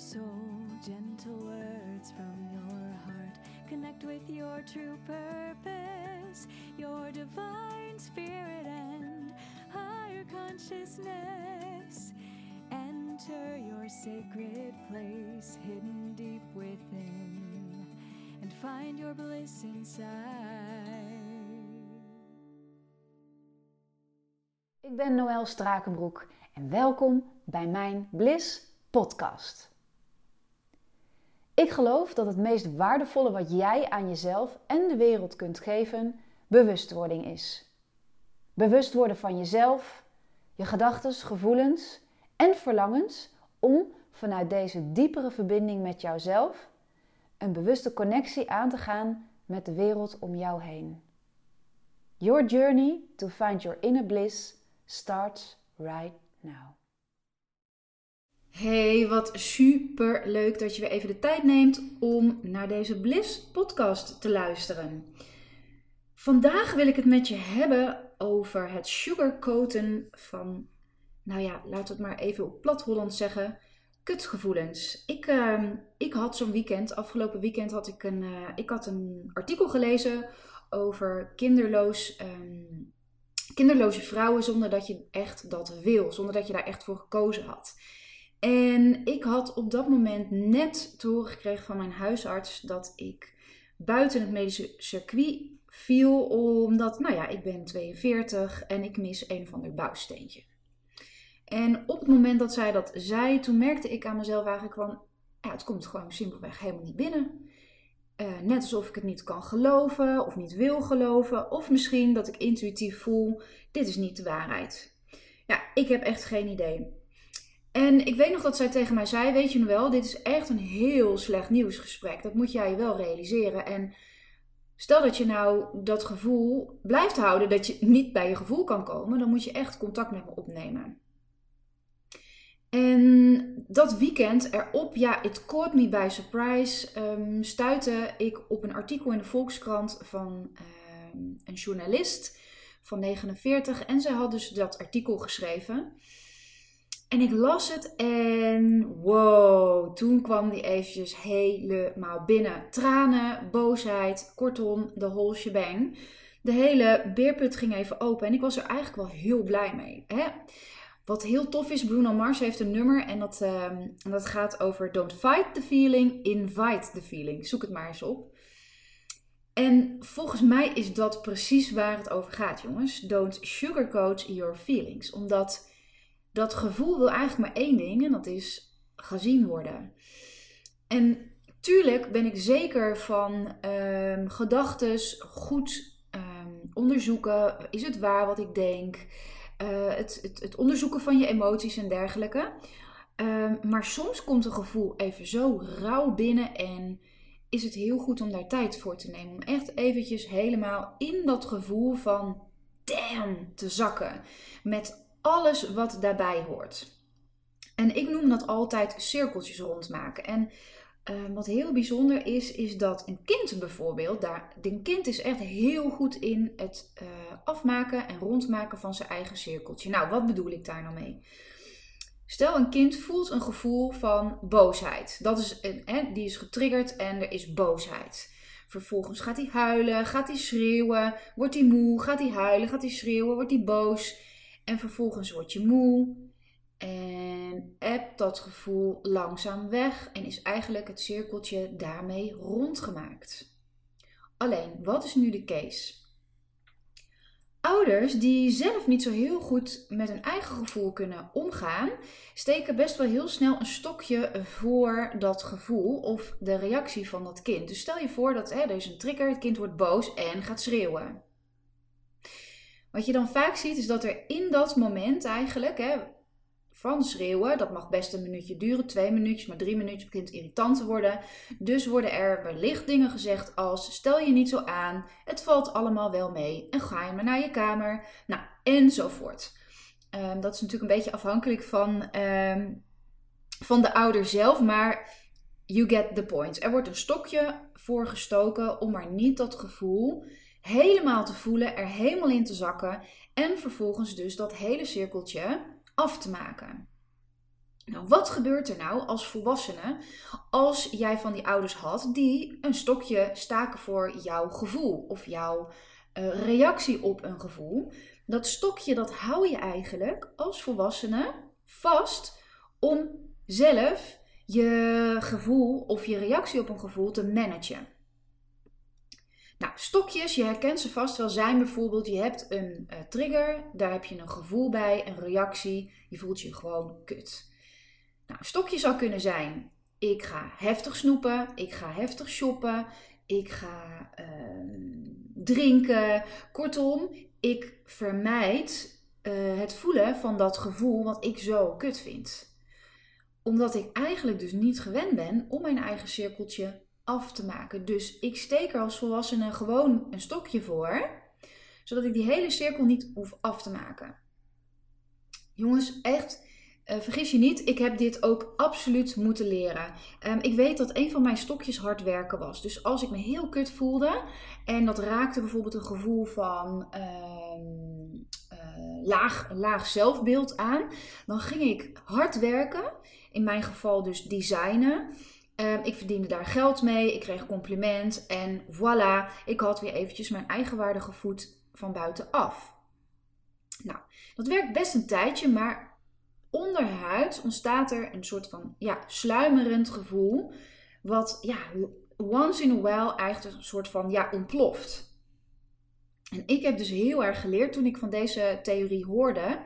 soul, gentle words from your heart. Connect with your true purpose, your divine spirit and higher consciousness. Enter your sacred place hidden deep within and find your bliss inside. Ik ben Noël Strakenbroek en welkom bij mijn Bliss podcast. Ik geloof dat het meest waardevolle wat jij aan jezelf en de wereld kunt geven, bewustwording is. Bewust worden van jezelf, je gedachten, gevoelens en verlangens om vanuit deze diepere verbinding met jouzelf een bewuste connectie aan te gaan met de wereld om jou heen. Your journey to find your inner bliss starts right now. Hey, wat super leuk dat je weer even de tijd neemt om naar deze Bliss podcast te luisteren. Vandaag wil ik het met je hebben over het sugarcoaten van, nou ja, we het maar even op plat Holland zeggen, kutgevoelens. Ik, uh, ik had zo'n weekend, afgelopen weekend had ik een, uh, ik had een artikel gelezen over kinderloos, um, kinderloze vrouwen zonder dat je echt dat wil, zonder dat je daar echt voor gekozen had. En ik had op dat moment net te horen gekregen van mijn huisarts dat ik buiten het medische circuit viel, omdat, nou ja, ik ben 42 en ik mis een of ander bouwsteentje. En op het moment dat zij dat zei, toen merkte ik aan mezelf eigenlijk van, ja, het komt gewoon simpelweg helemaal niet binnen. Uh, net alsof ik het niet kan geloven of niet wil geloven, of misschien dat ik intuïtief voel, dit is niet de waarheid. Ja, ik heb echt geen idee. En ik weet nog dat zij tegen mij zei: Weet je wel, dit is echt een heel slecht nieuwsgesprek. Dat moet jij je wel realiseren. En stel dat je nou dat gevoel blijft houden dat je niet bij je gevoel kan komen, dan moet je echt contact met me opnemen. En dat weekend erop, ja, it caught me by surprise, um, stuitte ik op een artikel in de Volkskrant van um, een journalist van 49. En zij had dus dat artikel geschreven. En ik las het en wow, toen kwam die eventjes helemaal binnen. Tranen, boosheid, kortom, de whole shebang. De hele beerput ging even open en ik was er eigenlijk wel heel blij mee. Hè? Wat heel tof is, Bruno Mars heeft een nummer en dat, uh, dat gaat over Don't fight the feeling, invite the feeling. Zoek het maar eens op. En volgens mij is dat precies waar het over gaat, jongens. Don't sugarcoat your feelings. Omdat dat gevoel wil eigenlijk maar één ding en dat is gezien worden. En tuurlijk ben ik zeker van um, ehm, gedachten goed ehm, onderzoeken. Is het waar wat ik denk? Uh, het, het, het, onderzoeken van je emoties en dergelijke. Um, maar soms komt een gevoel even zo rauw binnen en is het heel goed om daar tijd voor te nemen. Om echt eventjes helemaal in dat gevoel van damn te zakken. Met alles wat daarbij hoort. En ik noem dat altijd cirkeltjes rondmaken. En uh, wat heel bijzonder is, is dat een kind bijvoorbeeld, daar, een kind is echt heel goed in het uh, afmaken en rondmaken van zijn eigen cirkeltje. Nou, wat bedoel ik daar nou mee? Stel, een kind voelt een gevoel van boosheid. Dat is, hè, die is getriggerd en er is boosheid. Vervolgens gaat hij huilen, gaat hij schreeuwen, wordt hij moe, gaat hij huilen, gaat hij schreeuwen, wordt hij boos. En vervolgens word je moe en hebt dat gevoel langzaam weg en is eigenlijk het cirkeltje daarmee rondgemaakt. Alleen, wat is nu de case? Ouders die zelf niet zo heel goed met hun eigen gevoel kunnen omgaan, steken best wel heel snel een stokje voor dat gevoel of de reactie van dat kind. Dus stel je voor dat hè, er is een trigger, het kind wordt boos en gaat schreeuwen. Wat je dan vaak ziet is dat er in dat moment eigenlijk, hè, van schreeuwen, dat mag best een minuutje duren, twee minuutjes, maar drie minuutjes begint irritant te worden. Dus worden er wellicht dingen gezegd als stel je niet zo aan, het valt allemaal wel mee en ga je maar naar je kamer, nou enzovoort. Um, dat is natuurlijk een beetje afhankelijk van, um, van de ouder zelf, maar you get the point. Er wordt een stokje voorgestoken om maar niet dat gevoel helemaal te voelen, er helemaal in te zakken en vervolgens dus dat hele cirkeltje af te maken. Nou, wat gebeurt er nou als volwassene als jij van die ouders had die een stokje staken voor jouw gevoel of jouw uh, reactie op een gevoel? Dat stokje dat hou je eigenlijk als volwassene vast om zelf je gevoel of je reactie op een gevoel te managen. Nou, stokjes, je herkent ze vast wel, zijn bijvoorbeeld, je hebt een uh, trigger, daar heb je een gevoel bij, een reactie, je voelt je gewoon kut. Nou, stokje zou kunnen zijn, ik ga heftig snoepen, ik ga heftig shoppen, ik ga uh, drinken. Kortom, ik vermijd uh, het voelen van dat gevoel wat ik zo kut vind. Omdat ik eigenlijk dus niet gewend ben om mijn eigen cirkeltje af te maken. Dus ik steek er als volwassene gewoon een stokje voor, zodat ik die hele cirkel niet hoef af te maken. Jongens, echt, uh, vergis je niet, ik heb dit ook absoluut moeten leren. Um, ik weet dat een van mijn stokjes hard werken was. Dus als ik me heel kut voelde en dat raakte bijvoorbeeld een gevoel van uh, uh, laag, laag zelfbeeld aan, dan ging ik hard werken. In mijn geval dus designen. Um, ik verdiende daar geld mee, ik kreeg compliment en voilà, ik had weer eventjes mijn eigenwaardige voet van buitenaf. Nou, dat werkt best een tijdje, maar onderhuid ontstaat er een soort van ja, sluimerend gevoel, wat ja, once in a while eigenlijk een soort van ja, ontploft. En ik heb dus heel erg geleerd toen ik van deze theorie hoorde,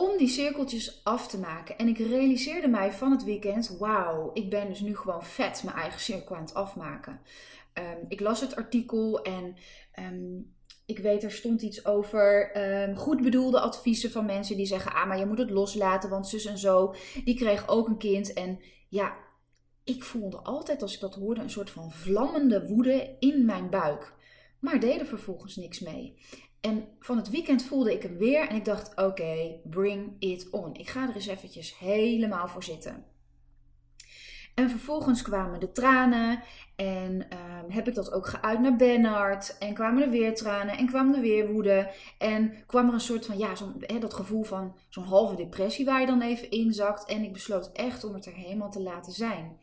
om die cirkeltjes af te maken. En ik realiseerde mij van het weekend, wauw, ik ben dus nu gewoon vet mijn eigen cirkel aan het afmaken. Um, ik las het artikel en um, ik weet er stond iets over um, goed bedoelde adviezen van mensen die zeggen, ah maar je moet het loslaten, want zus en zo, die kreeg ook een kind. En ja, ik voelde altijd als ik dat hoorde een soort van vlammende woede in mijn buik. Maar deed er vervolgens niks mee. En van het weekend voelde ik hem weer en ik dacht: oké, bring it on. Ik ga er eens eventjes helemaal voor zitten. En vervolgens kwamen de tranen en um, heb ik dat ook geuit naar Bernard. En kwamen er weer tranen en kwam er weer woede. En kwam er een soort van, ja, zo'n, dat gevoel van zo'n halve depressie waar je dan even inzakt. En ik besloot echt om het er helemaal te laten zijn.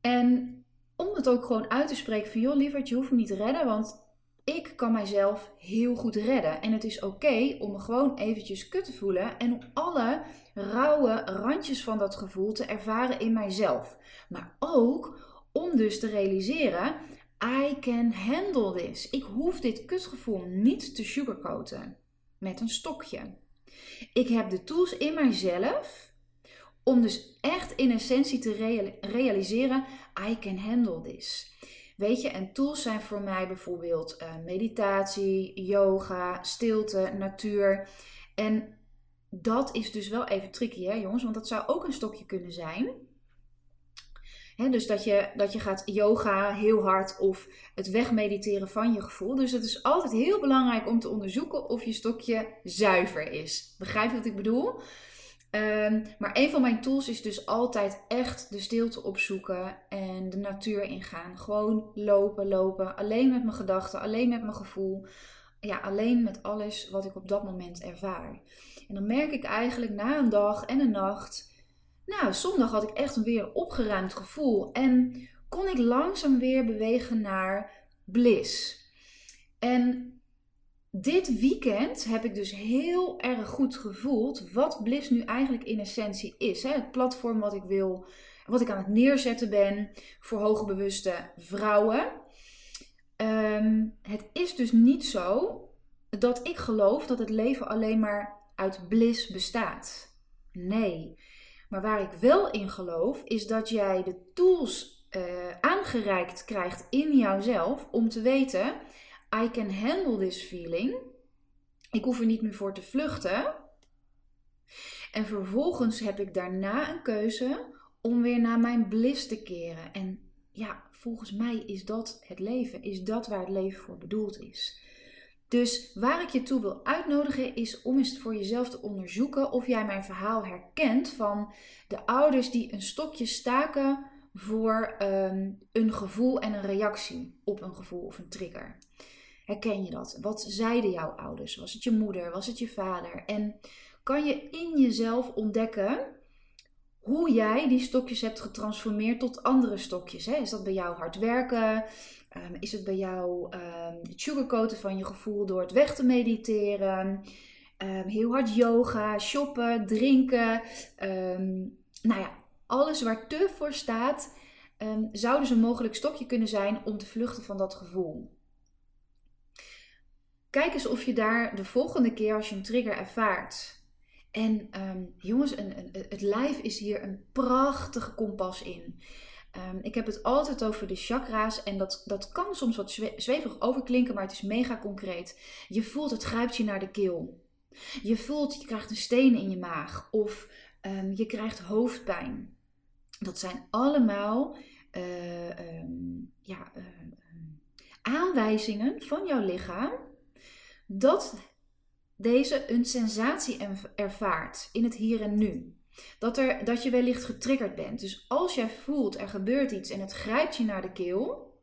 En om het ook gewoon uit te spreken van, joh lieverd, je hoeft me niet te redden, want ik kan mijzelf heel goed redden. En het is oké om me gewoon eventjes kut te voelen en om alle rauwe randjes van dat gevoel te ervaren in mijzelf. Maar ook om dus te realiseren, I can handle this. Ik hoef dit kutgevoel niet te sugarcoaten met een stokje. Ik heb de tools in mijzelf om dus echt in essentie te realiseren, I can handle this. Weet je, en tools zijn voor mij bijvoorbeeld uh, meditatie, yoga, stilte, natuur. En dat is dus wel even tricky, hè jongens, want dat zou ook een stokje kunnen zijn. dus dat je, dat je gaat yoga heel hard of het wegmediteren van je gevoel. Dus het is altijd heel belangrijk om te onderzoeken of je stokje zuiver is. Begrijp je wat ik bedoel? Um, maar een van mijn tools is dus altijd echt de stilte opzoeken en de natuur ingaan. Gewoon lopen, lopen. Alleen met mijn gedachten, alleen met mijn gevoel. Ja, alleen met alles wat ik op dat moment ervaar. En dan merk ik eigenlijk na een dag en een nacht. Nou, zondag had ik echt weer een opgeruimd gevoel. En kon ik langzaam weer bewegen naar bliss. En dit weekend heb ik dus heel erg goed gevoeld wat Bliss nu eigenlijk in essentie is. Hè? Het platform wat ik wil, wat ik aan het neerzetten ben voor hogebewuste vrouwen. Um, het is dus niet zo dat ik geloof dat het leven alleen maar uit bliss bestaat. Nee. Maar waar ik wel in geloof, is dat jij de tools uh, aangereikt krijgt in jouzelf om te weten I can handle this feeling. Ik hoef er niet meer voor te vluchten. En vervolgens heb ik daarna een keuze om weer naar mijn bliss te keren. En ja, volgens mij is dat het leven. Is dat waar het leven voor bedoeld is. Dus waar ik je toe wil uitnodigen is om eens voor jezelf te onderzoeken of jij mijn verhaal herkent van de ouders die een stokje staken voor um, een gevoel en een reactie op een gevoel of een trigger. Herken je dat? Wat zeiden jouw ouders? Was het je moeder? Was het je vader? En kan je in jezelf ontdekken hoe jij die stokjes hebt getransformeerd tot andere stokjes. Hè? Is dat bij jou hard werken? Ehm, is het bij jou um, het sugarcoaten van je gevoel door het weg te mediteren? Ehm, heel hard yoga, shoppen, drinken. nou ja, alles waar te voor staat, zou dus een mogelijk stokje kunnen zijn om te vluchten van dat gevoel. Kijk eens of je daar de volgende keer als je een trigger ervaart. En jongens, een, een, het lijf is hier een prachtige kompas in. Ehm, ik heb het altijd over de chakra's en dat, dat kan soms wat zweverig overklinken, maar het is mega concreet. Je voelt het grijpt je naar de keel. Je voelt, je krijgt een steen in je maag of um, je krijgt hoofdpijn. Dat zijn allemaal um, ja, aanwijzingen van jouw lichaam dat deze een sensatie ervaart in het hier en nu. Dat, er, dat je wellicht getriggerd bent. Dus als jij voelt er gebeurt iets en het grijpt je naar de keel,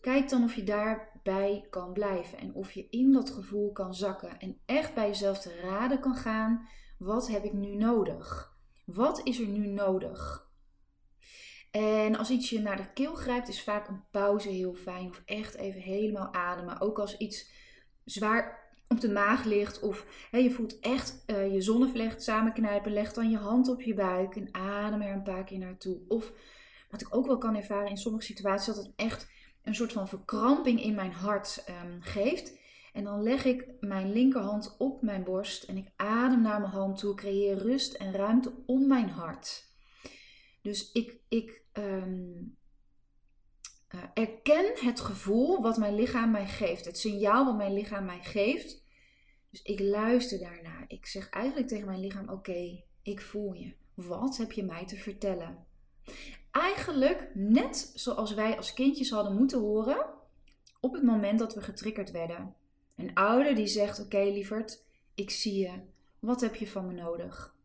kijk dan of je daarbij kan blijven en of je in dat gevoel kan zakken en echt bij jezelf te raden kan gaan: wat heb ik nu nodig? Wat is er nu nodig? En als iets je naar de keel grijpt, is vaak een pauze heel fijn. Of echt even helemaal ademen. Ook als iets zwaar op de maag ligt of hè, je voelt echt uh, je zonnevlecht samenknijpen, leg dan je hand op je buik en adem er een paar keer naartoe. Of wat ik ook wel kan ervaren in sommige situaties, dat het echt een soort van verkramping in mijn hart um, geeft. En dan leg ik mijn linkerhand op mijn borst en ik adem naar mijn hand toe, creëer rust en ruimte om mijn hart. Dus ik, ik um, uh, erken het gevoel wat mijn lichaam mij geeft, het signaal wat mijn lichaam mij geeft. Dus ik luister daarnaar. Ik zeg eigenlijk tegen mijn lichaam: Oké, ik voel je. Wat heb je mij te vertellen? Eigenlijk net zoals wij als kindjes hadden moeten horen op het moment dat we getriggerd werden. Een ouder die zegt: Oké, lieverd, ik zie je. Wat heb je van me nodig?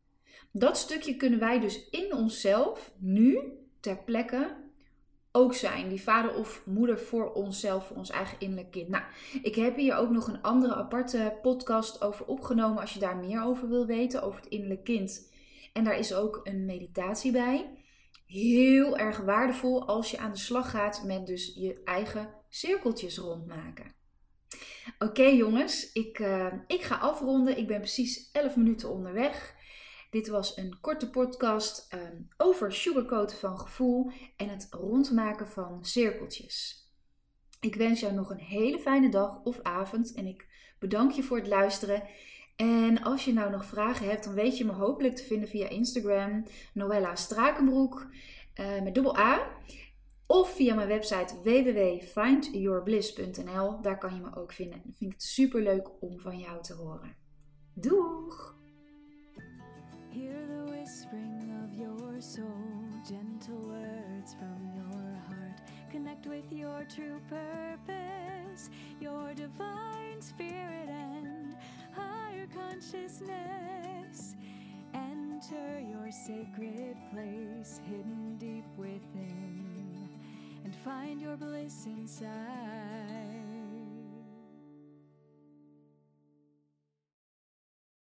Dat stukje kunnen wij dus in onszelf nu ter plekke ook zijn. Die vader of moeder voor onszelf, voor ons eigen innerlijk kind. Nou, ik heb hier ook nog een andere aparte podcast over opgenomen als je daar meer over wil weten, over het innerlijk kind. En daar is ook een meditatie bij. Heel erg waardevol als je aan de slag gaat met dus je eigen cirkeltjes rondmaken. Oké jongens, ik, uh, ik ga afronden. Ik ben precies 11 minuten onderweg. Dit was een korte podcast um, over sugarcoaten van gevoel en het rondmaken van cirkeltjes. Ik wens jou nog een hele fijne dag of avond en ik bedank je voor het luisteren. En als je nou nog vragen hebt, dan weet je me hopelijk te vinden via Instagram, Noella Strakenbroek uh, met dubbel A. Of via mijn website www.findyourbliss.nl. Daar kan je me ook vinden. Ik vind het super leuk om van jou te horen. Doeg! Hear the whispering of your soul, gentle words from your heart. Connect with your true purpose, your divine spirit and higher consciousness. Enter your sacred place hidden deep within and find your bliss inside.